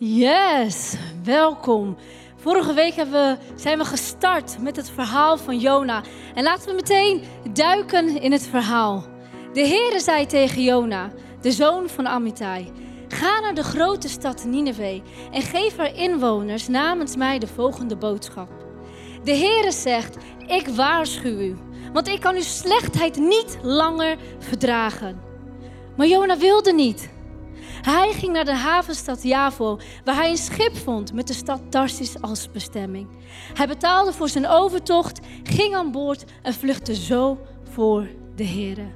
Yes, welkom. Vorige week we, zijn we gestart met het verhaal van Jona. En laten we meteen duiken in het verhaal. De Heere zei tegen Jona, de zoon van Amittai: Ga naar de grote stad Nineveh en geef haar inwoners namens mij de volgende boodschap. De Heere zegt: Ik waarschuw u, want ik kan uw slechtheid niet langer verdragen. Maar Jona wilde niet. Hij ging naar de havenstad Javo, waar hij een schip vond met de stad Tarsis als bestemming. Hij betaalde voor zijn overtocht, ging aan boord en vluchtte zo voor de Here.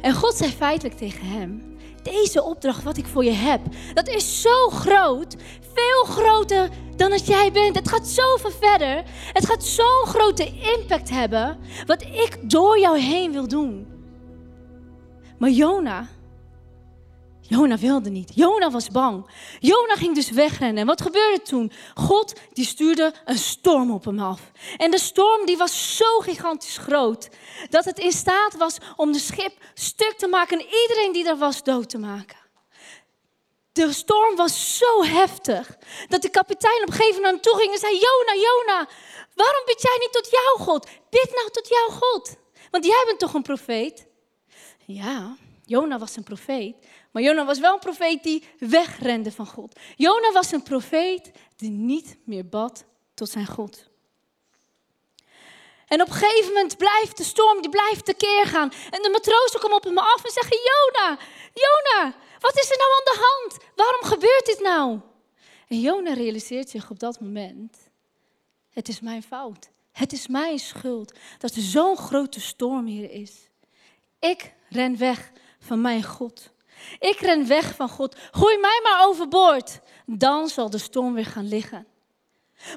En God zei feitelijk tegen hem: Deze opdracht wat ik voor je heb, dat is zo groot, veel groter dan dat jij bent. Het gaat zoveel verder. Het gaat zo'n grote impact hebben, wat ik door jou heen wil doen. Maar Jona, Jona wilde niet. Jona was bang. Jona ging dus wegrennen. En wat gebeurde toen? God die stuurde een storm op hem af. En de storm die was zo gigantisch groot dat het in staat was om de schip stuk te maken en iedereen die er was dood te maken. De storm was zo heftig dat de kapitein op een gegeven moment toe ging en zei: Jona, Jona, waarom bid jij niet tot jouw God? Bid nou tot jouw God. Want jij bent toch een profeet? Ja, Jona was een profeet. Maar Jona was wel een profeet die wegrende van God. Jona was een profeet die niet meer bad tot zijn God. En op een gegeven moment blijft de storm, die blijft tekeer gaan. En de matrozen komen op hem af en zeggen, Jona, Jona, wat is er nou aan de hand? Waarom gebeurt dit nou? En Jona realiseert zich op dat moment, het is mijn fout. Het is mijn schuld dat er zo'n grote storm hier is. Ik ren weg van mijn God. Ik ren weg van God. Gooi mij maar overboord. Dan zal de storm weer gaan liggen.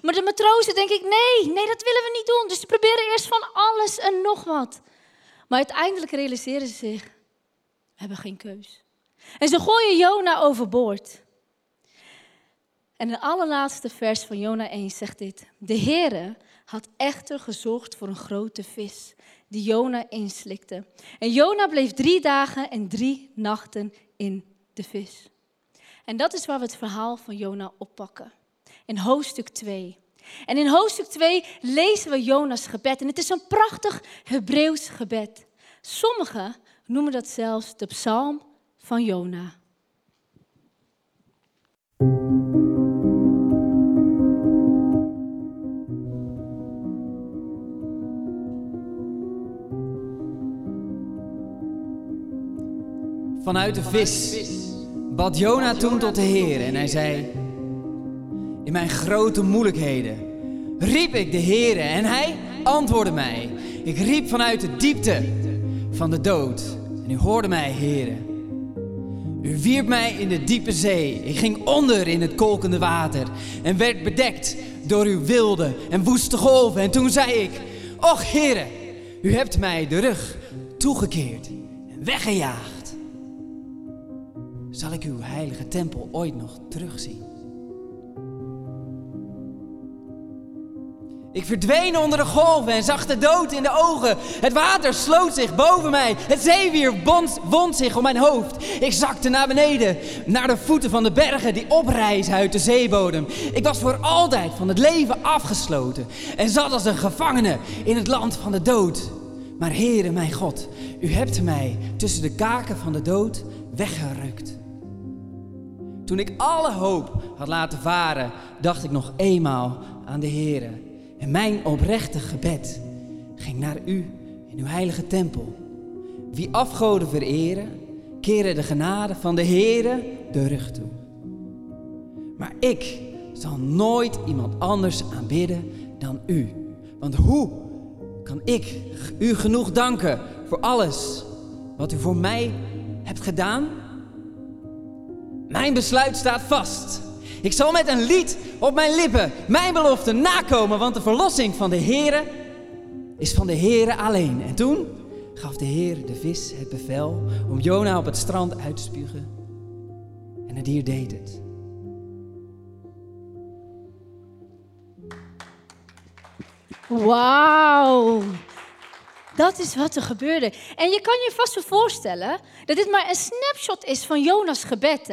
Maar de matrozen denk ik, nee, nee, dat willen we niet doen. Dus ze proberen eerst van alles en nog wat. Maar uiteindelijk realiseren ze zich, we hebben geen keus. En ze gooien Jona overboord. En de allerlaatste vers van Jona 1 zegt dit. De Heere had echter gezorgd voor een grote vis die Jona inslikte. En Jona bleef drie dagen en drie nachten in de vis. En dat is waar we het verhaal van Jona oppakken. In hoofdstuk 2. En in hoofdstuk 2 lezen we Jona's gebed. En het is een prachtig Hebreeuws gebed. Sommigen noemen dat zelfs de psalm van Jona. Vanuit de vis bad Jona toen tot de Heer en hij zei: In mijn grote moeilijkheden riep ik de Heer en hij antwoordde mij. Ik riep vanuit de diepte van de dood en u hoorde mij, Heer. U wierp mij in de diepe zee. Ik ging onder in het kolkende water en werd bedekt door uw wilde en woeste golven. En toen zei ik: Och, Heer, u hebt mij de rug toegekeerd en weggejaagd zal ik uw heilige tempel ooit nog terugzien. Ik verdween onder de golven en zag de dood in de ogen. Het water sloot zich boven mij. Het zeewier wond zich om mijn hoofd. Ik zakte naar beneden, naar de voeten van de bergen die oprijzen uit de zeebodem. Ik was voor altijd van het leven afgesloten en zat als een gevangene in het land van de dood. Maar Heere, mijn God, u hebt mij tussen de kaken van de dood weggerukt. Toen ik alle hoop had laten varen, dacht ik nog eenmaal aan de Heere. En mijn oprechte gebed ging naar u in uw heilige tempel. Wie afgoden vereren, keren de genade van de Heere de rug toe. Maar ik zal nooit iemand anders aanbidden dan u. Want hoe kan ik u genoeg danken voor alles wat u voor mij hebt gedaan? Mijn besluit staat vast. Ik zal met een lied op mijn lippen mijn belofte nakomen, want de verlossing van de Heere is van de Heere alleen. En toen gaf de Heer de vis het bevel om Jona op het strand uit te spugen. En het dier deed het. Wauw. Dat is wat er gebeurde. En je kan je vast zo voorstellen dat dit maar een snapshot is van Jonas' gebed.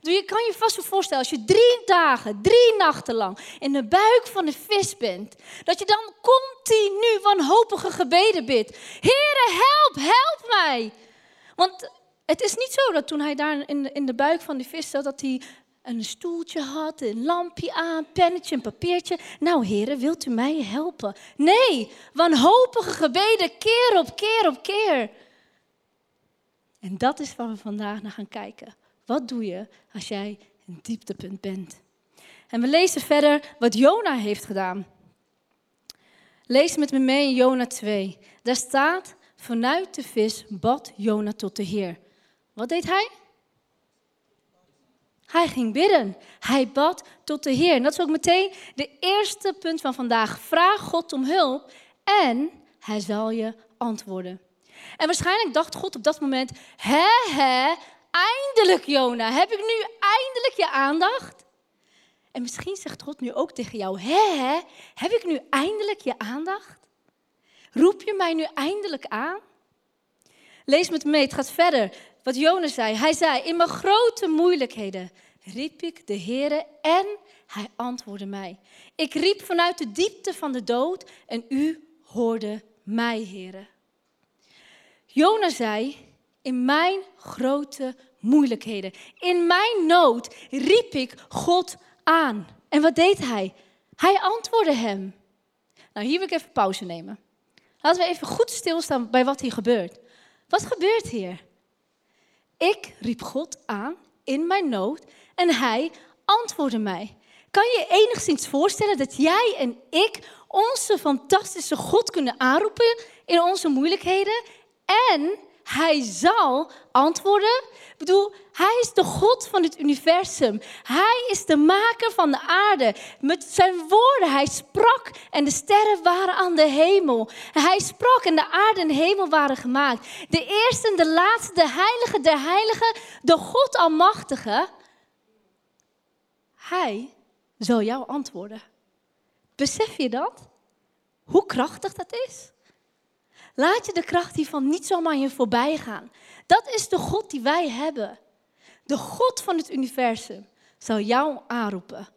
Je kan je vast zo voorstellen als je drie dagen, drie nachten lang in de buik van de vis bent. Dat je dan continu wanhopige gebeden bidt. Heere, help, help mij. Want het is niet zo dat toen hij daar in de, in de buik van die vis zat, dat hij een stoeltje had, een lampje aan, pennetje, een papiertje. Nou, heren, wilt u mij helpen? Nee, wanhopige gebeden, keer op keer op keer. En dat is waar we vandaag naar gaan kijken. Wat doe je als jij een dieptepunt bent? En we lezen verder wat Jona heeft gedaan. Lees met me mee in Jona 2. Daar staat, vanuit de vis bad Jona tot de Heer. Wat deed hij? Hij ging bidden. Hij bad tot de Heer. En dat is ook meteen de eerste punt van vandaag. Vraag God om hulp en hij zal je antwoorden. En waarschijnlijk dacht God op dat moment: hè, hè, eindelijk Jona, heb ik nu eindelijk je aandacht? En misschien zegt God nu ook tegen jou: hè, hè, heb ik nu eindelijk je aandacht? Roep je mij nu eindelijk aan? Lees met me mee, het gaat verder. Wat Jonas zei. Hij zei, in mijn grote moeilijkheden riep ik de Heere en hij antwoordde mij. Ik riep vanuit de diepte van de dood en u hoorde mij, Heere. Jonas zei, in mijn grote moeilijkheden, in mijn nood riep ik God aan. En wat deed hij? Hij antwoordde hem. Nou, hier wil ik even pauze nemen. Laten we even goed stilstaan bij wat hier gebeurt. Wat gebeurt hier? Ik riep God aan in mijn nood en hij antwoordde mij. Kan je enigszins voorstellen dat jij en ik onze fantastische God kunnen aanroepen in onze moeilijkheden en hij zal antwoorden. Ik bedoel, hij is de God van het universum. Hij is de maker van de aarde. Met zijn woorden, hij sprak en de sterren waren aan de hemel. Hij sprak en de aarde en de hemel waren gemaakt. De eerste en de laatste, de heilige der heiligen, de God almachtige. Hij zal jou antwoorden. Besef je dat? Hoe krachtig dat is? Laat je de kracht hiervan niet zomaar je voorbij gaan. Dat is de God die wij hebben. De God van het universum zal jou aanroepen.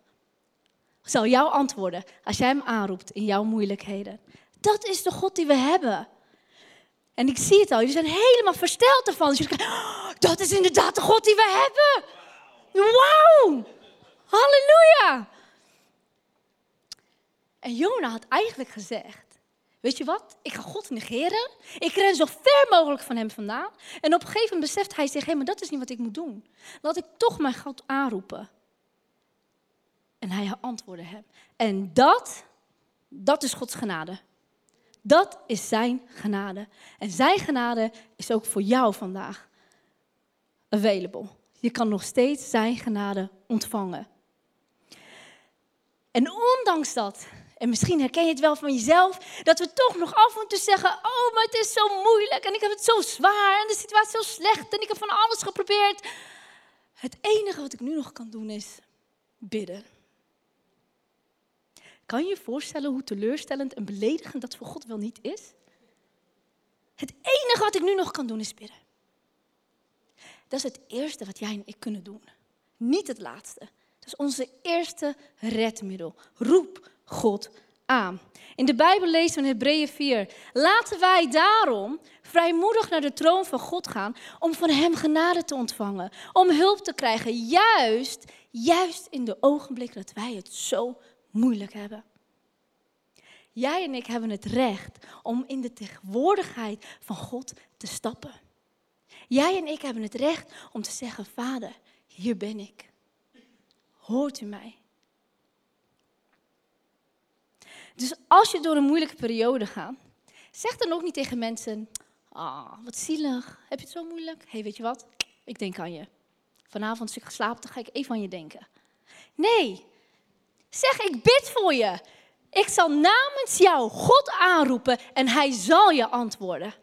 Zal jou antwoorden als jij hem aanroept in jouw moeilijkheden. Dat is de God die we hebben. En ik zie het al, jullie zijn helemaal versteld ervan. Dus oh, dat is inderdaad de God die we hebben. Wauw! Halleluja! En Jona had eigenlijk gezegd, Weet je wat? Ik ga God negeren. Ik ren zo ver mogelijk van hem vandaan. En op een gegeven moment beseft hij zich: hé, maar dat is niet wat ik moet doen. Laat ik toch mijn God aanroepen. En hij antwoordde hem. En dat, dat is Gods genade. Dat is zijn genade. En zijn genade is ook voor jou vandaag available. Je kan nog steeds zijn genade ontvangen. En ondanks dat en misschien herken je het wel van jezelf, dat we toch nog af en toe zeggen: Oh, maar het is zo moeilijk en ik heb het zo zwaar en de situatie is zo slecht en ik heb van alles geprobeerd. Het enige wat ik nu nog kan doen is bidden. Kan je je voorstellen hoe teleurstellend en beledigend dat voor God wel niet is? Het enige wat ik nu nog kan doen is bidden. Dat is het eerste wat jij en ik kunnen doen. Niet het laatste. Dat is onze eerste redmiddel. Roep God aan. In de Bijbel lezen we in Hebreeën 4. Laten wij daarom vrijmoedig naar de troon van God gaan om van Hem genade te ontvangen. Om hulp te krijgen, juist, juist in de ogenblik dat wij het zo moeilijk hebben. Jij en ik hebben het recht om in de tegenwoordigheid van God te stappen. Jij en ik hebben het recht om te zeggen, Vader, hier ben ik. Hoort u mij? Dus als je door een moeilijke periode gaat, zeg dan ook niet tegen mensen: Ah, wat zielig. Heb je het zo moeilijk? Hé, hey, weet je wat? Ik denk aan je. Vanavond als ik geslapen, dan ga ik even aan je denken. Nee, zeg ik bid voor je. Ik zal namens jou God aanroepen en hij zal je antwoorden.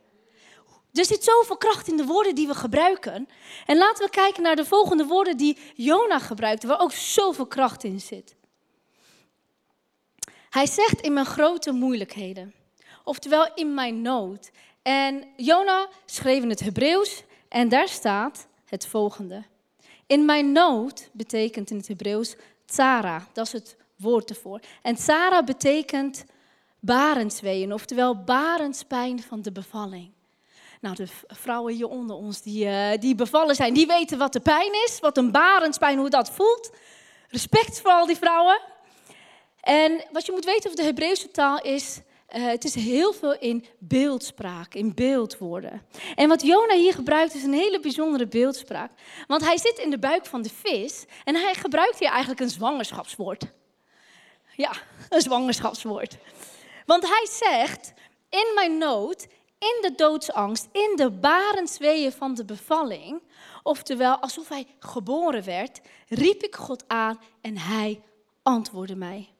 Er zit zoveel kracht in de woorden die we gebruiken. En laten we kijken naar de volgende woorden die Jona gebruikte, waar ook zoveel kracht in zit. Hij zegt in mijn grote moeilijkheden. oftewel in mijn nood. En Jona schreef in het Hebreeuws en daar staat het volgende. In mijn nood betekent in het Hebreeuws tsara, dat is het woord ervoor. En tsara betekent barensweeën, oftewel barenspijn van de bevalling. Nou, de vrouwen hier onder ons die, uh, die bevallen zijn, die weten wat de pijn is, wat een barenspijn, hoe dat voelt. Respect voor al die vrouwen. En wat je moet weten over de Hebreeuwse taal is, uh, het is heel veel in beeldspraak, in beeldwoorden. En wat Jona hier gebruikt is een hele bijzondere beeldspraak. Want hij zit in de buik van de vis en hij gebruikt hier eigenlijk een zwangerschapswoord. Ja, een zwangerschapswoord. Want hij zegt, in mijn nood, in de doodsangst, in de barensweeën van de bevalling, oftewel alsof hij geboren werd, riep ik God aan en hij antwoordde mij.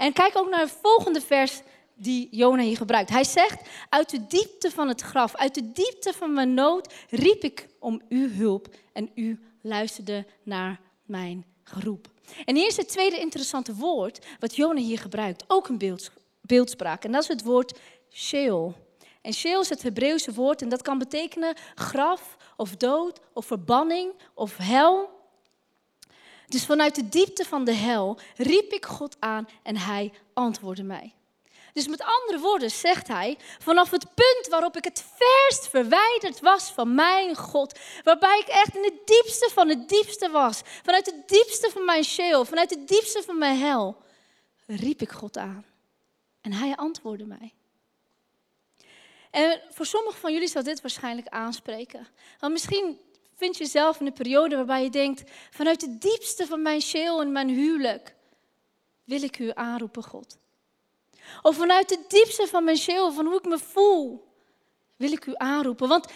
En kijk ook naar het volgende vers die Jona hier gebruikt. Hij zegt, uit de diepte van het graf, uit de diepte van mijn nood, riep ik om uw hulp en u luisterde naar mijn geroep. En hier is het tweede interessante woord wat Jona hier gebruikt, ook een beeldspraak. En dat is het woord Sheol. En Sheol is het Hebreeuwse woord en dat kan betekenen graf of dood of verbanning of hel. Dus vanuit de diepte van de hel riep ik God aan en hij antwoordde mij. Dus met andere woorden zegt hij, vanaf het punt waarop ik het verst verwijderd was van mijn God, waarbij ik echt in het diepste van het diepste was, vanuit het diepste van mijn sheel, vanuit het diepste van mijn hel, riep ik God aan. En hij antwoordde mij. En voor sommigen van jullie zal dit waarschijnlijk aanspreken. Want misschien vind je jezelf in een periode waarbij je denkt, vanuit het diepste van mijn sheel en mijn huwelijk wil ik u aanroepen, God. Of vanuit het diepste van mijn ziel, van hoe ik me voel, wil ik u aanroepen. Want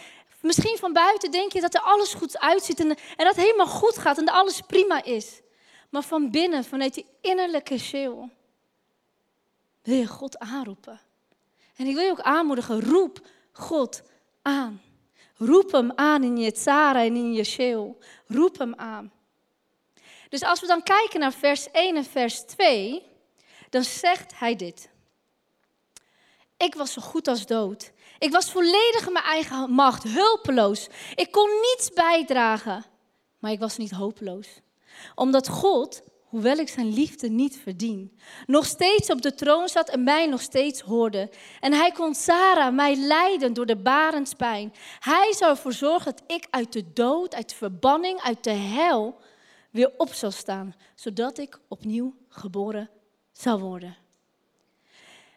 misschien van buiten denk je dat er alles goed uitziet en, en dat helemaal goed gaat en dat alles prima is. Maar van binnen, vanuit die innerlijke ziel, wil je God aanroepen. En ik wil je ook aanmoedigen, roep God aan. Roep hem aan in je tsara en in je ziel. Roep hem aan. Dus als we dan kijken naar vers 1 en vers 2, dan zegt hij dit. Ik was zo goed als dood. Ik was volledig in mijn eigen macht, hulpeloos. Ik kon niets bijdragen, maar ik was niet hopeloos. Omdat God, hoewel ik zijn liefde niet verdien, nog steeds op de troon zat en mij nog steeds hoorde. En hij kon Sarah, mij leiden door de barenspijn. Hij zou ervoor zorgen dat ik uit de dood, uit de verbanning, uit de hel weer op zou staan, zodat ik opnieuw geboren zou worden.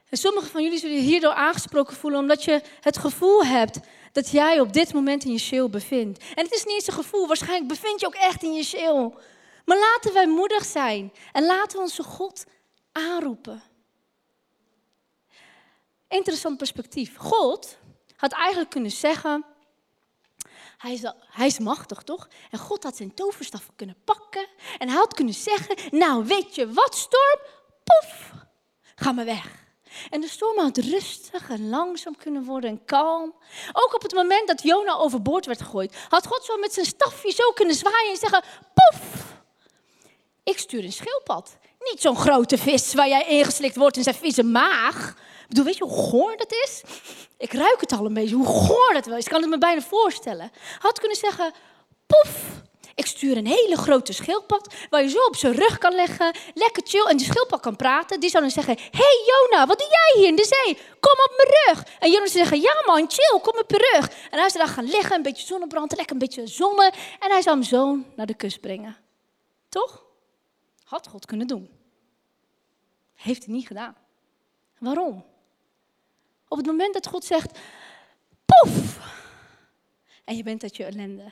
En sommigen van jullie zullen je hierdoor aangesproken voelen omdat je het gevoel hebt dat jij op dit moment in je ziel bevindt. En het is niet eens een gevoel, waarschijnlijk bevind je ook echt in je ziel. Maar laten wij moedig zijn en laten we onze God aanroepen. Interessant perspectief. God had eigenlijk kunnen zeggen, hij is, hij is machtig toch? En God had zijn toverstaf kunnen pakken en hij had kunnen zeggen, nou weet je wat storm? Poef, ga maar weg. En de storm had rustig en langzaam kunnen worden en kalm. Ook op het moment dat Jona overboord werd gegooid, had God zo met zijn stafje zo kunnen zwaaien en zeggen: Poef! Ik stuur een schildpad. Niet zo'n grote vis waar jij ingeslikt wordt in zijn vieze maag. Ik bedoel, weet je hoe goor dat is? Ik ruik het al een beetje, hoe goor dat wel is. Ik kan het me bijna voorstellen. Had kunnen zeggen: Poef! Ik stuur een hele grote schildpad waar je zo op zijn rug kan leggen, lekker chill. En die schildpad kan praten. Die zou dan zeggen, hey Jona, wat doe jij hier in de zee? Kom op mijn rug. En Jona zou zeggen, ja man, chill, kom op je rug. En hij zou dan gaan liggen, een beetje zonnebrand, lekker een beetje zonnen. En hij zou hem zo naar de kust brengen. Toch? Had God kunnen doen. Heeft hij niet gedaan. Waarom? Op het moment dat God zegt, poef, en je bent uit je ellende,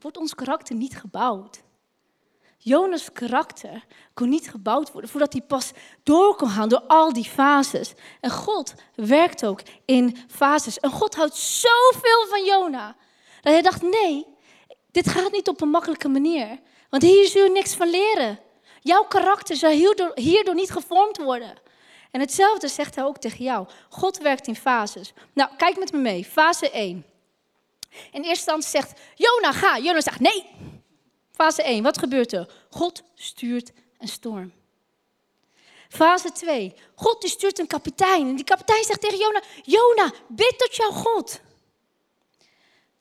wordt ons karakter niet gebouwd. Jonas' karakter kon niet gebouwd worden voordat hij pas door kon gaan door al die fases. En God werkt ook in fases. En God houdt zoveel van Jona. Dat hij dacht, nee, dit gaat niet op een makkelijke manier. Want hier zul je niks van leren. Jouw karakter zal hierdoor, hierdoor niet gevormd worden. En hetzelfde zegt hij ook tegen jou. God werkt in fases. Nou, kijk met me mee. Fase 1. In eerste instantie zegt Jona, ga. Jona zegt nee. Fase 1, wat gebeurt er? God stuurt een storm. Fase 2. God stuurt een kapitein. En die kapitein zegt tegen Jona, Jona, bid tot jouw God.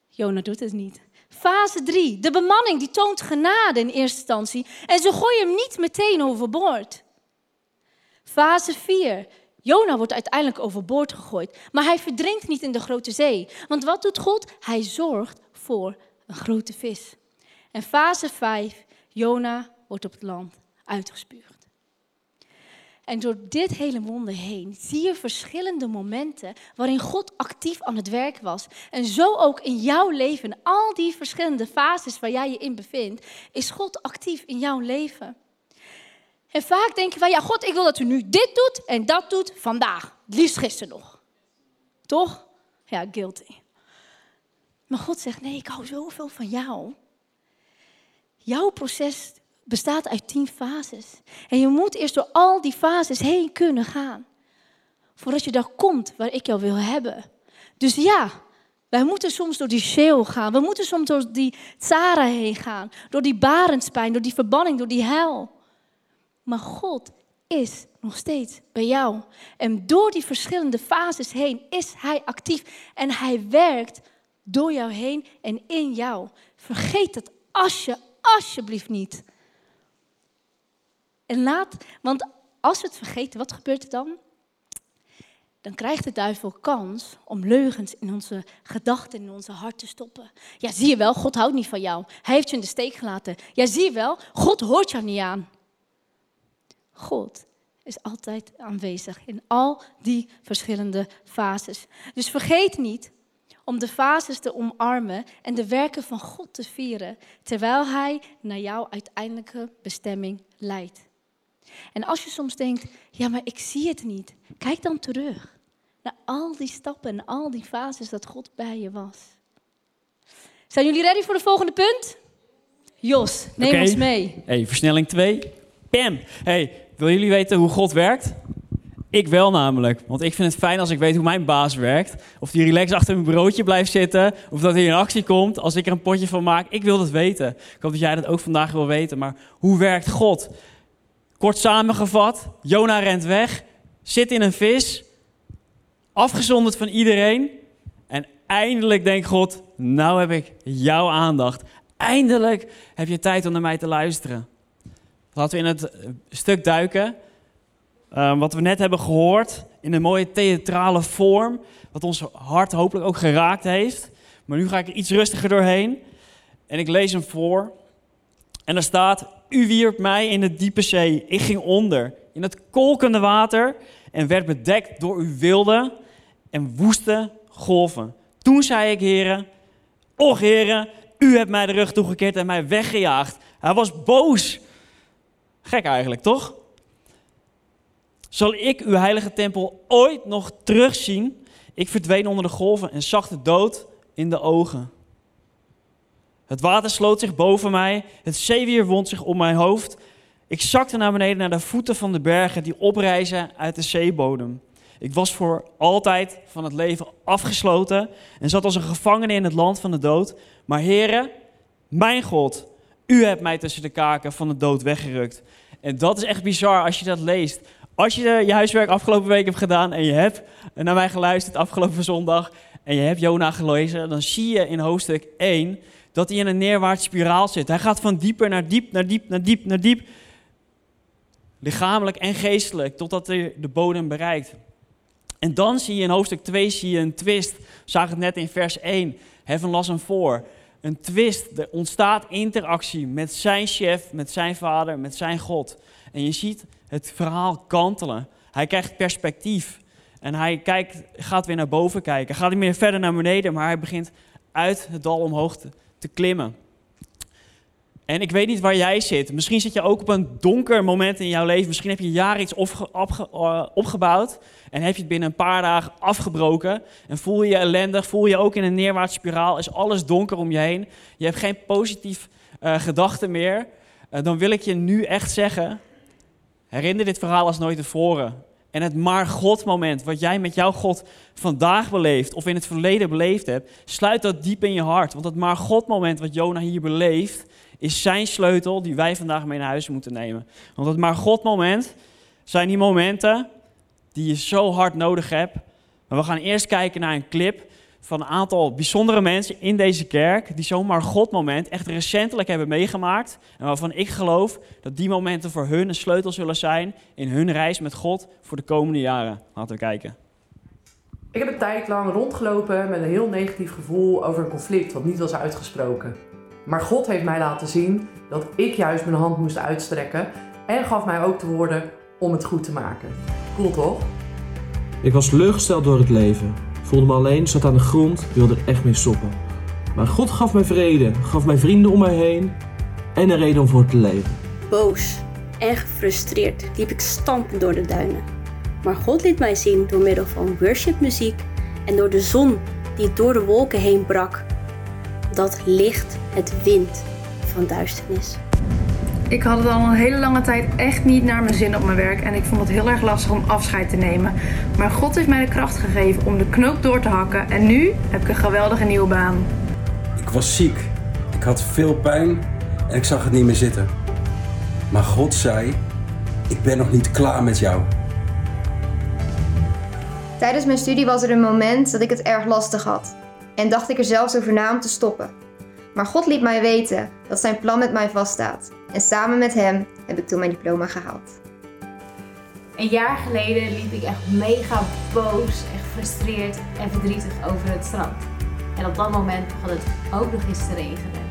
Jona doet het niet. Fase 3. De bemanning die toont genade in eerste instantie. En ze gooien hem niet meteen overboord. Fase 4. Jona wordt uiteindelijk overboord gegooid. Maar hij verdrinkt niet in de grote zee. Want wat doet God? Hij zorgt voor een grote vis. En fase 5. Jona wordt op het land uitgespuugd. En door dit hele wonder heen zie je verschillende momenten waarin God actief aan het werk was. En zo ook in jouw leven, al die verschillende fases waar jij je in bevindt, is God actief in jouw leven. En vaak denken wij, ja God, ik wil dat u nu dit doet en dat doet vandaag. Liefst gisteren nog. Toch? Ja, guilty. Maar God zegt, nee, ik hou zoveel van jou. Jouw proces bestaat uit tien fases. En je moet eerst door al die fases heen kunnen gaan. Voordat je daar komt waar ik jou wil hebben. Dus ja, wij moeten soms door die Sheol gaan. We moeten soms door die Tsara heen gaan. Door die barendspijn, door die verbanning, door die hel. Maar God is nog steeds bij jou. En door die verschillende fases heen is Hij actief. En Hij werkt door jou heen en in jou. Vergeet het als je, alsjeblieft niet. En laat, want als we het vergeten, wat gebeurt er dan? Dan krijgt de duivel kans om leugens in onze gedachten, in onze hart te stoppen. Ja, zie je wel, God houdt niet van jou. Hij heeft je in de steek gelaten. Ja, zie je wel, God hoort jou niet aan. God is altijd aanwezig in al die verschillende fases. Dus vergeet niet om de fases te omarmen en de werken van God te vieren, terwijl Hij naar jouw uiteindelijke bestemming leidt. En als je soms denkt, ja, maar ik zie het niet, kijk dan terug naar al die stappen en al die fases dat God bij je was. Zijn jullie ready voor de volgende punt? Jos, neem ons mee. Hey, versnelling 2. Pam. Hey, willen jullie weten hoe God werkt? Ik wel namelijk. Want ik vind het fijn als ik weet hoe mijn baas werkt. Of die relax achter mijn broodje blijft zitten. Of dat hij in actie komt als ik er een potje van maak. Ik wil dat weten. Ik hoop dat jij dat ook vandaag wil weten. Maar hoe werkt God? Kort samengevat, Jona rent weg, zit in een vis, afgezonderd van iedereen. En eindelijk denkt God, nou heb ik jouw aandacht. Eindelijk heb je tijd om naar mij te luisteren. Laten we in het stuk duiken. Uh, wat we net hebben gehoord in een mooie theatrale vorm. Wat ons hart hopelijk ook geraakt heeft. Maar nu ga ik er iets rustiger doorheen. En ik lees hem voor. En er staat: u wierp mij in de diepe zee. Ik ging onder in het kolkende water en werd bedekt door uw wilde en woeste golven. Toen zei ik, heren, och heren, u hebt mij de rug toegekeerd en mij weggejaagd. Hij was boos. Gek eigenlijk, toch? Zal ik uw heilige tempel ooit nog terugzien? Ik verdween onder de golven en zag de dood in de ogen. Het water sloot zich boven mij, het zeewier wond zich om mijn hoofd. Ik zakte naar beneden naar de voeten van de bergen die oprijzen uit de zeebodem. Ik was voor altijd van het leven afgesloten en zat als een gevangene in het land van de dood. Maar heren, mijn God, u hebt mij tussen de kaken van de dood weggerukt. En dat is echt bizar als je dat leest. Als je je huiswerk afgelopen week hebt gedaan en je hebt naar mij geluisterd afgelopen zondag en je hebt Jona gelezen, dan zie je in hoofdstuk 1 dat hij in een neerwaartse spiraal zit. Hij gaat van dieper naar diep, naar diep, naar diep, naar diep. Lichamelijk en geestelijk, totdat hij de bodem bereikt. En dan zie je in hoofdstuk 2 zie je een twist. We zagen het net in vers 1. Heaven las hem voor. Een twist. Er ontstaat interactie met zijn chef, met zijn vader, met zijn God. En je ziet het verhaal kantelen. Hij krijgt perspectief. En hij kijkt, gaat weer naar boven kijken. Gaat niet meer verder naar beneden, maar hij begint uit het dal omhoog te, te klimmen. En ik weet niet waar jij zit. Misschien zit je ook op een donker moment in jouw leven. Misschien heb je jaren iets eh, opgebouwd en heb je het binnen een paar dagen afgebroken. En voel je je ellendig, voel je ook in een neerwaartse spiraal. Is alles donker om je heen. Je hebt geen positief uh, gedachten meer. Uh, dan wil ik je nu echt zeggen, herinner dit verhaal als nooit tevoren. En het maar God moment, wat jij met jouw God vandaag beleeft of in het verleden beleefd hebt, sluit dat diep in je hart. Want het maar God moment wat Jona hier beleeft, is zijn sleutel die wij vandaag mee naar huis moeten nemen. Want het maar God moment, zijn die momenten die je zo hard nodig hebt. Maar we gaan eerst kijken naar een clip van een aantal bijzondere mensen in deze kerk die zo'n maar God moment echt recentelijk hebben meegemaakt. En waarvan ik geloof dat die momenten voor hun een sleutel zullen zijn in hun reis met God voor de komende jaren. Laten we kijken. Ik heb een tijd lang rondgelopen met een heel negatief gevoel over een conflict wat niet was uitgesproken. Maar God heeft mij laten zien dat ik juist mijn hand moest uitstrekken en gaf mij ook de woorden om het goed te maken. Cool toch? Ik was teleurgesteld door het leven. Voelde me alleen, zat aan de grond, wilde er echt mee stoppen. Maar God gaf mij vrede, gaf mij vrienden om mij heen en een reden om voor te leven. Boos en gefrustreerd liep ik stampend door de duinen. Maar God liet mij zien door middel van worshipmuziek en door de zon die door de wolken heen brak. Dat licht het wind van duisternis. Ik had het al een hele lange tijd echt niet naar mijn zin op mijn werk en ik vond het heel erg lastig om afscheid te nemen. Maar God heeft mij de kracht gegeven om de knoop door te hakken en nu heb ik een geweldige nieuwe baan. Ik was ziek, ik had veel pijn en ik zag het niet meer zitten. Maar God zei: Ik ben nog niet klaar met jou. Tijdens mijn studie was er een moment dat ik het erg lastig had en dacht ik er zelfs over na om te stoppen. Maar God liet mij weten dat zijn plan met mij vaststaat en samen met hem heb ik toen mijn diploma gehaald. Een jaar geleden liep ik echt mega boos en gefrustreerd en verdrietig over het strand. En op dat moment begon het ook nog eens te regenen.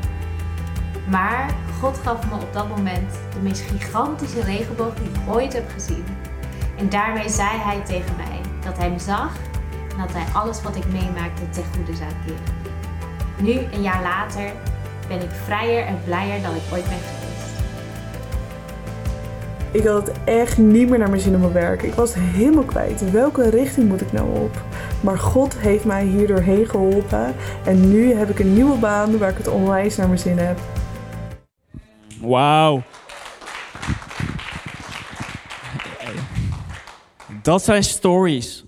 Maar God gaf me op dat moment de meest gigantische regenboog die ik ooit heb gezien. En daarmee zei hij tegen mij dat hij me zag en dat hij alles wat ik meemaakte ten goede zou keren. Nu, een jaar later, ben ik vrijer en blijer dan ik ooit ben geweest. Ik had het echt niet meer naar mijn zin op mijn werk. Ik was helemaal kwijt. Welke richting moet ik nou op? Maar God heeft mij hier doorheen geholpen. En nu heb ik een nieuwe baan waar ik het onwijs naar mijn zin heb. Wauw. Dat zijn stories.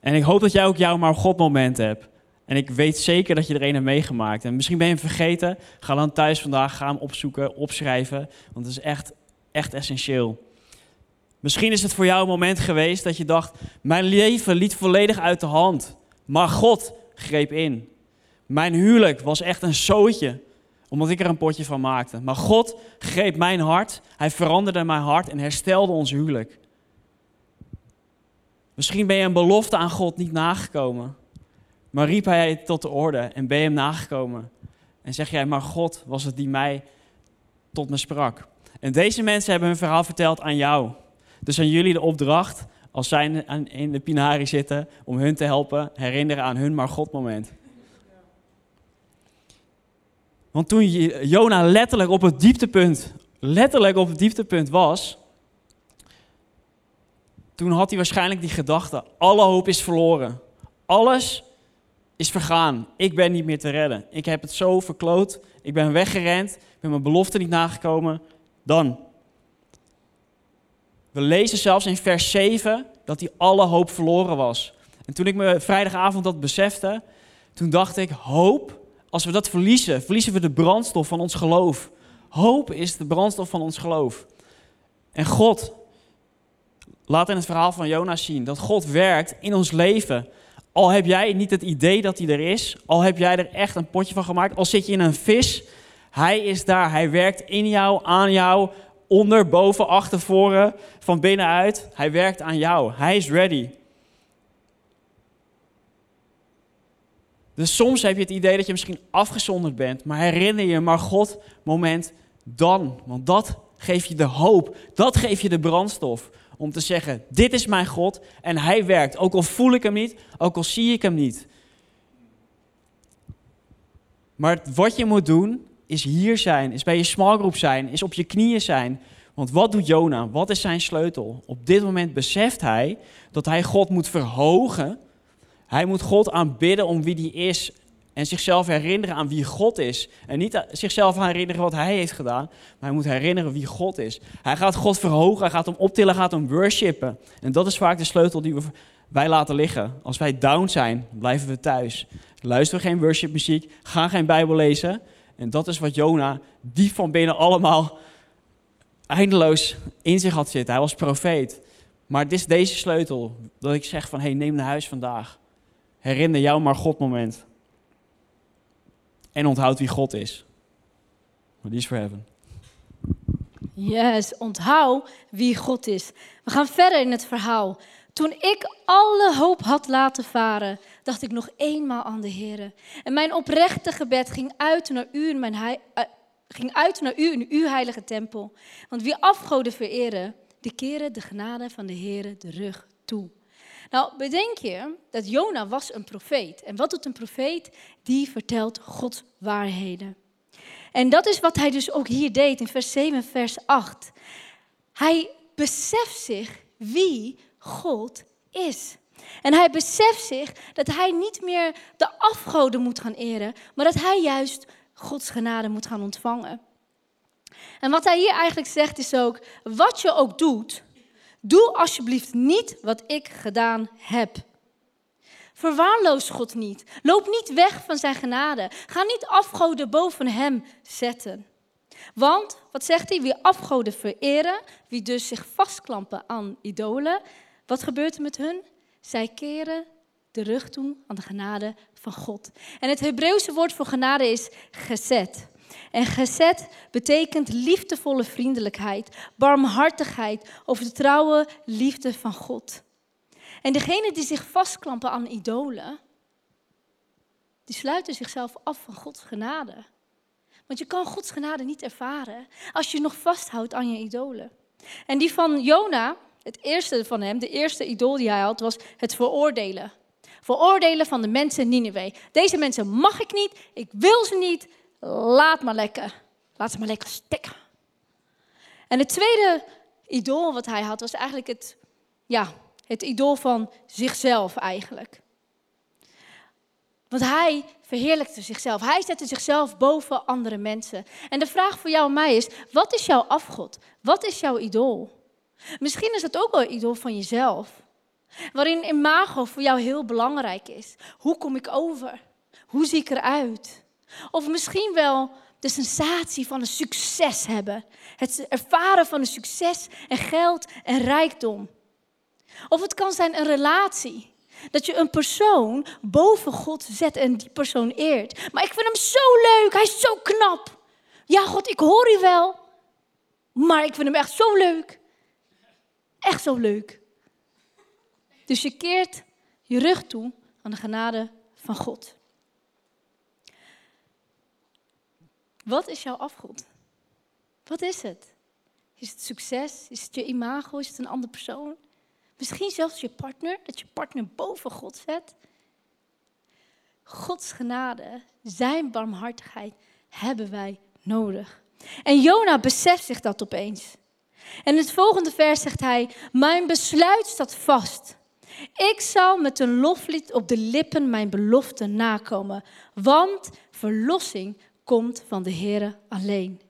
En ik hoop dat jij ook jouw maar God moment hebt. En ik weet zeker dat je er een hebt meegemaakt. En misschien ben je hem vergeten. Ga dan thuis vandaag, ga hem opzoeken, opschrijven. Want het is echt, echt essentieel. Misschien is het voor jou een moment geweest dat je dacht: Mijn leven liet volledig uit de hand. Maar God greep in. Mijn huwelijk was echt een zootje, omdat ik er een potje van maakte. Maar God greep mijn hart, Hij veranderde mijn hart en herstelde ons huwelijk. Misschien ben je een belofte aan God niet nagekomen. Maar riep hij tot de orde en ben je hem nagekomen. En zeg jij, maar God was het die mij tot me sprak. En deze mensen hebben hun verhaal verteld aan jou. Dus aan jullie de opdracht, als zij in de Pinari zitten, om hun te helpen herinneren aan hun maar God moment. Want toen Jona letterlijk op het dieptepunt, letterlijk op het dieptepunt was, toen had hij waarschijnlijk die gedachte, alle hoop is verloren. Alles is vergaan. Ik ben niet meer te redden. Ik heb het zo verkloot. Ik ben weggerend. Ik ben mijn belofte niet nagekomen. Dan. We lezen zelfs in vers 7 dat hij alle hoop verloren was. En toen ik me vrijdagavond dat besefte, toen dacht ik, hoop, als we dat verliezen, verliezen we de brandstof van ons geloof. Hoop is de brandstof van ons geloof. En God laat in het verhaal van Jonas zien dat God werkt in ons leven. Al heb jij niet het idee dat hij er is, al heb jij er echt een potje van gemaakt, al zit je in een vis, hij is daar. Hij werkt in jou, aan jou, onder, boven, achter, voren, van binnenuit. Hij werkt aan jou. Hij is ready. Dus soms heb je het idee dat je misschien afgezonderd bent, maar herinner je maar God moment dan. Want dat geeft je de hoop, dat geeft je de brandstof om te zeggen, dit is mijn God en hij werkt. Ook al voel ik hem niet, ook al zie ik hem niet. Maar wat je moet doen, is hier zijn, is bij je smallgroep zijn, is op je knieën zijn. Want wat doet Jona? Wat is zijn sleutel? Op dit moment beseft hij dat hij God moet verhogen. Hij moet God aanbidden om wie hij is en zichzelf herinneren aan wie God is. En niet zichzelf herinneren wat hij heeft gedaan, maar hij moet herinneren wie God is. Hij gaat God verhogen, hij gaat hem optillen, gaat hem worshipen. En dat is vaak de sleutel die we, wij laten liggen. Als wij down zijn, blijven we thuis. Luisteren geen worshipmuziek, gaan geen Bijbel lezen. En dat is wat Jona, die van binnen allemaal eindeloos in zich had zitten. Hij was profeet. Maar het is deze sleutel dat ik zeg van, hey, neem naar huis vandaag. Herinner jou maar God moment. En onthoud wie God is. Maar die is voor heaven. Yes, onthoud wie God is. We gaan verder in het verhaal. Toen ik alle hoop had laten varen, dacht ik nog eenmaal aan de Heer. En mijn oprechte gebed ging uit naar u in, mijn eh, ging uit naar u in uw heilige tempel. Want wie afgoden vereren, die keren de genade van de Heer de rug toe. Nou, bedenk je dat Jona was een profeet. En wat doet een profeet? Die vertelt Gods waarheden. En dat is wat hij dus ook hier deed in vers 7 en vers 8. Hij beseft zich wie God is. En hij beseft zich dat hij niet meer de afgoden moet gaan eren, maar dat hij juist Gods genade moet gaan ontvangen. En wat hij hier eigenlijk zegt is ook, wat je ook doet, doe alsjeblieft niet wat ik gedaan heb. Verwaarloos God niet. Loop niet weg van zijn genade. Ga niet afgoden boven hem zetten. Want, wat zegt hij? Wie afgoden vereren, wie dus zich vastklampen aan idolen, wat gebeurt er met hun? Zij keren de rug toe aan de genade van God. En het Hebreeuwse woord voor genade is gezet. En gezet betekent liefdevolle vriendelijkheid, barmhartigheid of de trouwe liefde van God. En degenen die zich vastklampen aan idolen, die sluiten zichzelf af van Gods genade. Want je kan Gods genade niet ervaren als je nog vasthoudt aan je idolen. En die van Jona, het eerste van hem, de eerste idool die hij had, was het veroordelen. Veroordelen van de mensen Nineveh. Deze mensen mag ik niet, ik wil ze niet, laat maar lekker. Laat ze maar lekker stikken. En het tweede idool wat hij had, was eigenlijk het, ja, het idool van zichzelf eigenlijk. Want hij verheerlijkte zichzelf. Hij zette zichzelf boven andere mensen. En de vraag voor jou en mij is: wat is jouw afgod? Wat is jouw idool? Misschien is het ook wel idool van jezelf. Waarin imago voor jou heel belangrijk is. Hoe kom ik over? Hoe zie ik eruit? Of misschien wel de sensatie van een succes hebben. Het ervaren van een succes en geld en rijkdom. Of het kan zijn een relatie. Dat je een persoon boven God zet en die persoon eert. Maar ik vind hem zo leuk, hij is zo knap. Ja, God, ik hoor u wel. Maar ik vind hem echt zo leuk. Echt zo leuk. Dus je keert je rug toe aan de genade van God. Wat is jouw afgod? Wat is het? Is het succes? Is het je imago? Is het een andere persoon? Misschien zelfs je partner, dat je partner boven God zet. Gods genade, zijn barmhartigheid hebben wij nodig. En Jona beseft zich dat opeens. En in het volgende vers zegt hij: Mijn besluit staat vast. Ik zal met een loflied op de lippen mijn belofte nakomen, want verlossing komt van de Heere alleen.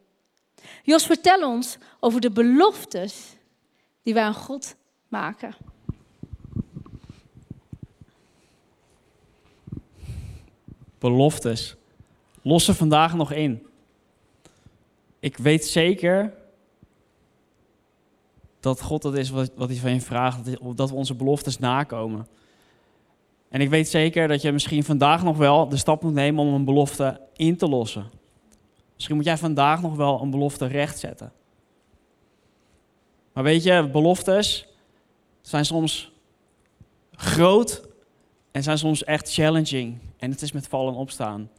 Jos, vertel ons over de beloftes die wij aan God maken. Beloftes. Los vandaag nog in. Ik weet zeker dat God dat is wat, wat hij van je vraagt, dat, we onze beloftes nakomen. En ik weet zeker dat je misschien vandaag nog wel de stap moet nemen om een belofte in te lossen. Misschien moet jij vandaag nog wel een belofte rechtzetten. Maar weet je, beloftes zijn soms groot en zijn soms echt challenging. En het is met vallen en opstaan.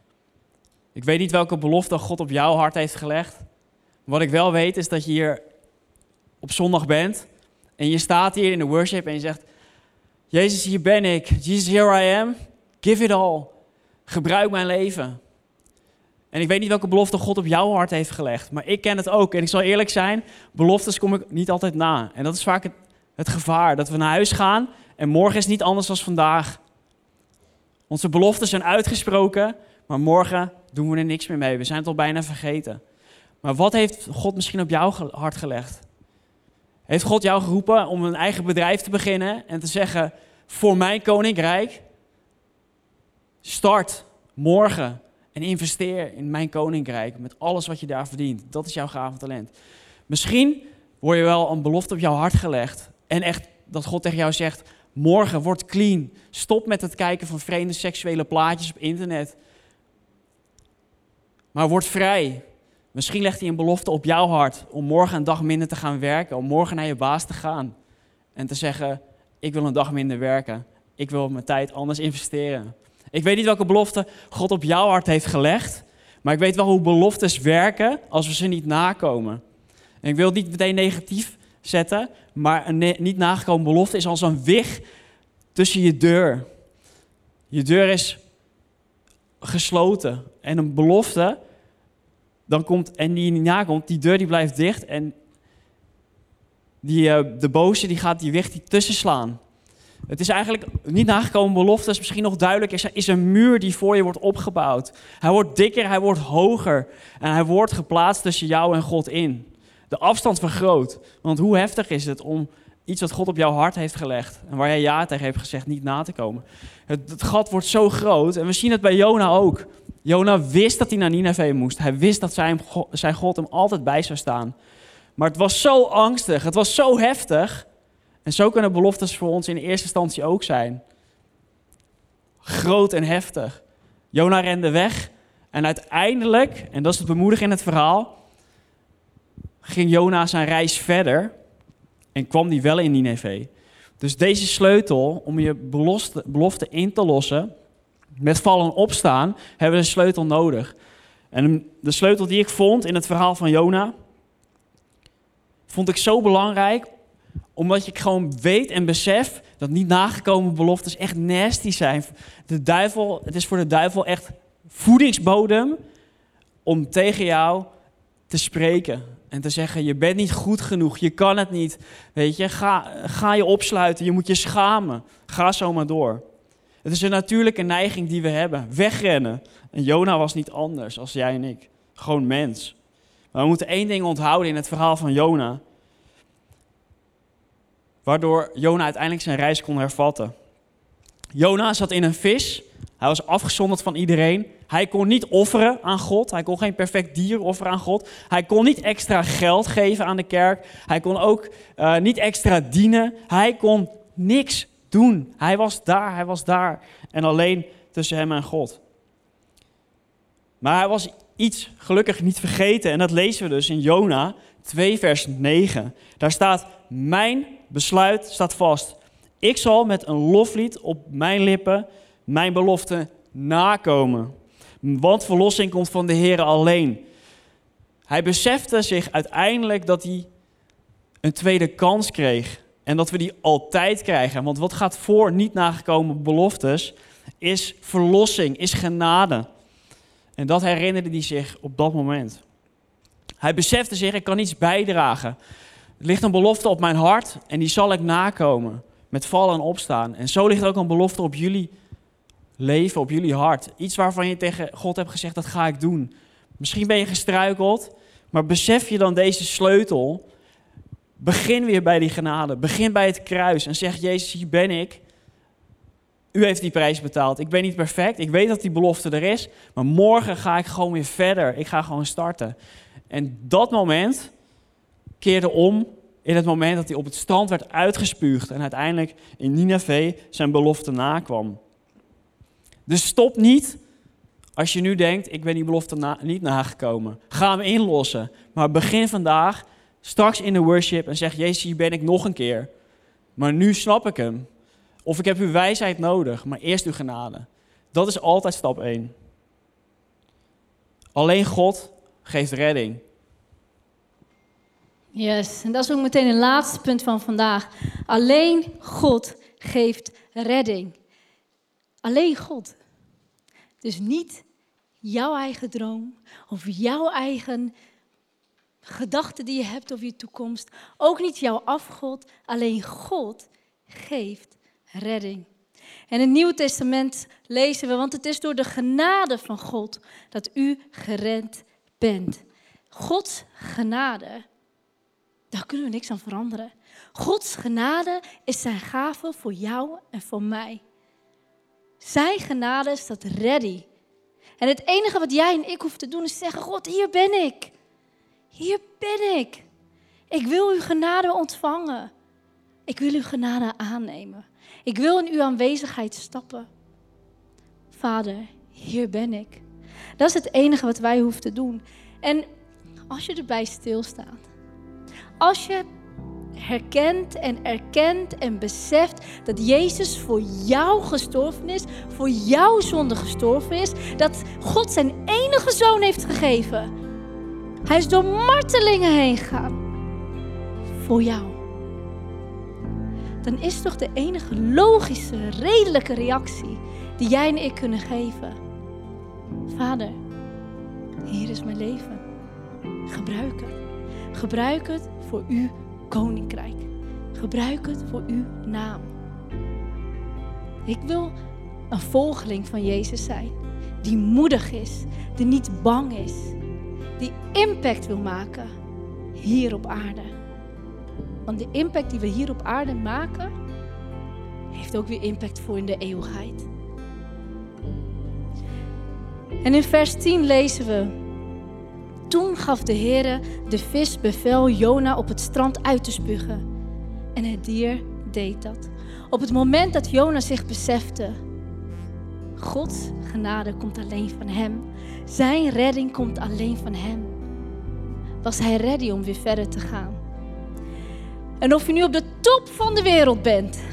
Ik weet niet welke belofte God op jouw hart heeft gelegd. Wat ik wel weet is dat je hier op zondag bent en je staat hier in de worship en je zegt: Jezus, hier ben ik. Jesus, here I am. Give it all. Gebruik mijn leven. En ik weet niet welke belofte God op jouw hart heeft gelegd, maar ik ken het ook. En ik zal eerlijk zijn, beloftes kom ik niet altijd na. En dat is vaak het, het gevaar, dat we naar huis gaan en morgen is niet anders dan vandaag. Onze beloften zijn uitgesproken, maar morgen doen we er niks meer mee. We zijn het al bijna vergeten. Maar wat heeft God misschien op jouw hart gelegd? Heeft God jou geroepen om een eigen bedrijf te beginnen en te zeggen: voor mijn koninkrijk, start morgen en investeer in mijn koninkrijk met alles wat je daar verdient. Dat is jouw gave talent. Misschien word je wel een belofte op jouw hart gelegd en echt dat God tegen jou zegt, morgen word clean. Stop met het kijken van vreemde seksuele plaatjes op internet. Maar word vrij. Misschien legt hij een belofte op jouw hart om morgen een dag minder te gaan werken, om morgen naar je baas te gaan en te zeggen, ik wil een dag minder werken. Ik wil mijn tijd anders investeren. Ik weet niet welke belofte God op jouw hart heeft gelegd, maar ik weet wel hoe beloftes werken als we ze niet nakomen. En ik wil het niet meteen negatief zetten, maar een niet nagekomen belofte is als een wig tussen je deur. Je deur is gesloten en een belofte dan komt, en die nakomt, die deur die blijft dicht en die, uh, de boze die gaat die weg die tussen slaan. Het is eigenlijk niet nagekomen belofte, is misschien nog duidelijk, is, is een muur die voor je wordt opgebouwd. Hij wordt dikker, hij wordt hoger en hij wordt geplaatst tussen jou en God in. De afstand vergroot. Want hoe heftig is het om iets wat God op jouw hart heeft gelegd en waar jij ja tegen hebt gezegd niet na te komen. Het, het gat wordt zo groot en we zien het bij Jona ook. Jona wist dat hij naar Nineveh moest. Hij wist dat zijn, zijn God hem altijd bij zou staan. Maar het was zo angstig, het was zo heftig. En zo kunnen beloftes voor ons in eerste instantie ook zijn. Groot en heftig. Jona rende weg en uiteindelijk, en dat is het bemoediging in het verhaal, ging Jona zijn reis verder en kwam die wel in Nineveh. Dus deze sleutel om je belofte in te lossen, met vallen opstaan, hebben we een sleutel nodig. En de sleutel die ik vond in het verhaal van Jona, vond ik zo belangrijk, omdat je gewoon weet en besef dat niet nagekomen beloftes echt nasty zijn. De duivel, het is voor de duivel echt voedingsbodem om tegen jou te spreken. En te zeggen, je bent niet goed genoeg, je kan het niet. Weet je, ga, ga je opsluiten, je moet je schamen. Ga zo maar door. Het is een natuurlijke neiging die we hebben. Wegrennen. En Jona was niet anders als jij en ik. Gewoon mens. Maar we moeten één ding onthouden in het verhaal van Jona. Waardoor Jona uiteindelijk zijn reis kon hervatten. Jona zat in een vis. Hij was afgezonderd van iedereen. Hij kon niet offeren aan God. Hij kon geen perfect dier offeren aan God. Hij kon niet extra geld geven aan de kerk. Hij kon ook uh, niet extra dienen. Hij kon niks doen. Hij was daar, hij was daar. En alleen tussen hem en God. Maar hij was iets gelukkig niet vergeten. En dat lezen we dus in Jona 2, vers 9. Daar staat: Mijn besluit staat vast. Ik zal met een loflied op mijn lippen mijn belofte nakomen. Want verlossing komt van de Heer alleen. Hij besefte zich uiteindelijk dat hij een tweede kans kreeg. En dat we die altijd krijgen. Want wat gaat voor niet nagekomen beloftes, is verlossing, is genade. En dat herinnerde hij zich op dat moment. Hij besefte zich, ik kan iets bijdragen. Er ligt een belofte op mijn hart en die zal ik nakomen. Met vallen en opstaan. En zo ligt ook een belofte op jullie leven, op jullie hart. Iets waarvan je tegen God hebt gezegd, dat ga ik doen. Misschien ben je gestruikeld, maar besef je dan deze sleutel Begin weer bij die genade. Begin bij het kruis en zeg: Jezus, hier ben ik. U heeft die prijs betaald. Ik ben niet perfect. Ik weet dat die belofte er is. Maar morgen ga ik gewoon weer verder. Ik ga gewoon starten. En dat moment keerde om in het moment dat hij op het strand werd uitgespuugd. En uiteindelijk in Nineveh zijn belofte nakwam. Dus stop niet als je nu denkt: ik ben die belofte niet nagekomen. Ga hem inlossen. Maar begin vandaag straks in de worship en zeg: Jezus, hier ben ik nog een keer. Maar nu snap ik hem. Of ik heb uw wijsheid nodig, maar eerst uw genade. Dat is altijd stap 1. Alleen God geeft redding. Yes, en dat is ook meteen het laatste punt van vandaag. Alleen God geeft redding. Alleen God. Dus niet jouw eigen droom of jouw eigen gedachten die je hebt over je toekomst. Ook niet jouw afgod, alleen God geeft redding. En in het Nieuwe Testament lezen we, want het is door de genade van God dat u gered bent. Gods genade, daar kunnen we niks aan veranderen. Gods genade is zijn gave voor jou en voor mij. Zijn genade staat ready. En het enige wat jij en ik hoeven te doen is zeggen: God, hier ben ik. Hier ben ik. Ik wil uw genade ontvangen. Ik wil uw genade aannemen. Ik wil in uw aanwezigheid stappen. Vader, hier ben ik. Dat is het enige wat wij hoeven te doen. En als je erbij stilstaat, als je herkent en erkent en beseft dat Jezus voor jou gestorven is, voor jouw zonde gestorven is, dat God zijn enige zoon heeft gegeven. Hij is door martelingen heen gegaan voor jou. Dan is toch de enige logische, redelijke reactie die jij en ik kunnen geven. Vader, hier is mijn leven. Gebruik het. Gebruik het voor uw koninkrijk. Gebruik het voor uw naam. Ik wil een volgeling van Jezus zijn. Die moedig is, die niet bang is, die impact wil maken hier op aarde. Want de impact die we hier op aarde maken, heeft ook weer impact voor in de eeuwigheid. En in vers 10 lezen we: Toen gaf de Heere de vis bevel Jona op het strand uit te spugen. En het dier deed dat. Op het moment dat Jona zich besefte: Gods genade komt alleen van hem. Zijn redding komt alleen van hem. Was hij ready om weer verder te gaan? En of je nu op de top van de wereld bent,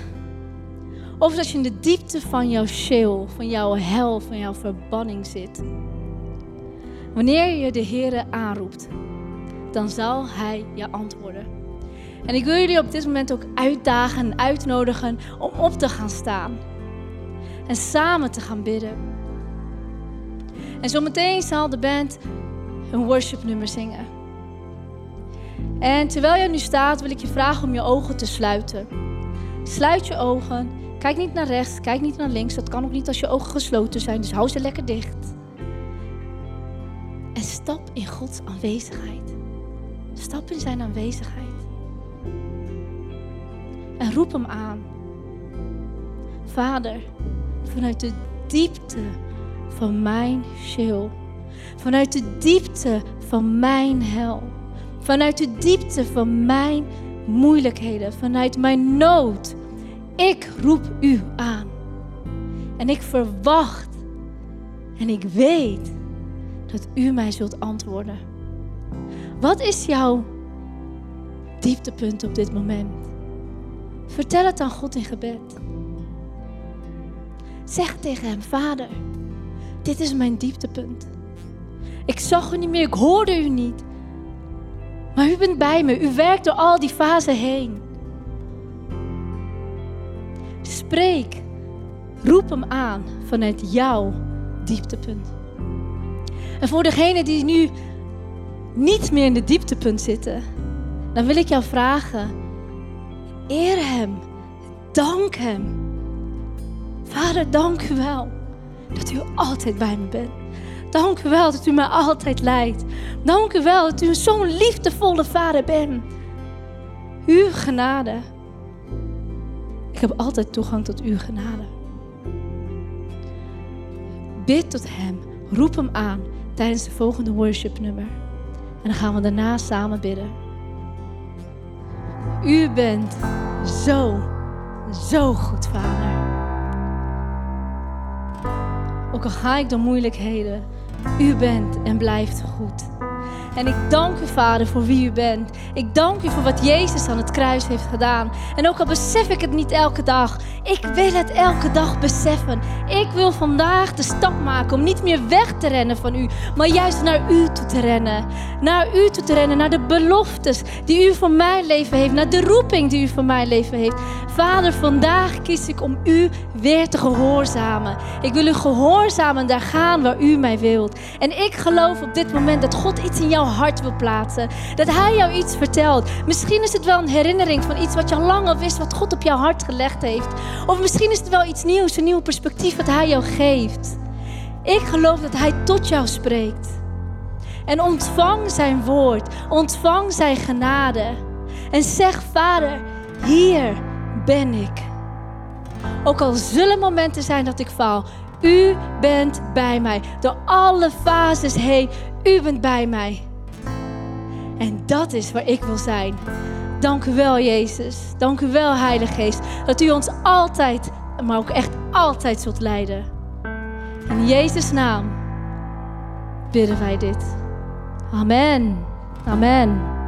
of dat je in de diepte van jouw Sheol, van jouw hel, van jouw verbanning zit. Wanneer je de Heere aanroept, dan zal Hij je antwoorden. En ik wil jullie op dit moment ook uitdagen en uitnodigen om op te gaan staan. En samen te gaan bidden. En zometeen zal de band een worshipnummer zingen. En terwijl je nu staat, wil ik je vragen om je ogen te sluiten. Sluit je ogen. Kijk niet naar rechts, kijk niet naar links. Dat kan ook niet als je ogen gesloten zijn, dus hou ze lekker dicht. En stap in Gods aanwezigheid. Stap in zijn aanwezigheid. En roep hem aan. Vader, vanuit de diepte van mijn Sheol, vanuit de diepte van mijn hel, vanuit de diepte van mijn moeilijkheden, vanuit mijn nood. Ik roep u aan. En ik verwacht en ik weet dat u mij zult antwoorden. Wat is jouw dieptepunt op dit moment? Vertel het aan God in gebed. Zeg tegen hem, Vader, dit is mijn dieptepunt. Ik zag u niet meer, ik hoorde u niet. Maar u bent bij me, u werkt door al die fasen heen. Spreek, roep hem aan vanuit jouw dieptepunt. En voor degenen die nu niet meer in de dieptepunt zitten, dan wil ik jou vragen: eer Hem, dank Hem. Vader, dank u wel dat u altijd bij me bent. Dank u wel dat u mij altijd leidt. Dank u wel dat u zo'n liefdevolle vader bent. Uw genade. Ik heb altijd toegang tot uw genade. Bid tot Hem, roep Hem aan tijdens de volgende worshipnummer. En dan gaan we daarna samen bidden. U bent zo, zo goed, Vader. Ook al ga ik door moeilijkheden, u bent en blijft goed. En ik dank u, Vader, voor wie u bent. Ik dank u voor wat Jezus aan het kruis heeft gedaan. En ook al besef ik het niet elke dag, ik wil het elke dag beseffen. Ik wil vandaag de stap maken om niet meer weg te rennen van u, maar juist naar u rennen. Naar u toe te rennen, naar de beloftes die u voor mijn leven heeft, naar de roeping die u voor mijn leven heeft. Vader, vandaag kies ik om u weer te gehoorzamen. Ik wil u gehoorzamen daar gaan waar u mij wilt. En ik geloof op dit moment dat God iets in jouw hart wil plaatsen. Dat Hij jou iets vertelt. Misschien is het wel een herinnering van iets wat je al lang al wist, wat God op jouw hart gelegd heeft. Of misschien is het wel iets nieuws, een nieuw perspectief wat Hij jou geeft. Ik geloof dat Hij tot jou spreekt. En ontvang Zijn woord, ontvang Zijn genade. En zeg, Vader, hier ben ik. Ook al zullen momenten zijn dat ik faal, u bent bij mij. Door alle fases heen, u bent bij mij. En dat is waar ik wil zijn. Dank u wel, Jezus. Dank u wel, Heilige Geest, dat u ons altijd, maar ook echt altijd zult leiden. In Jezus' naam bidden wij dit. Amen. Amen.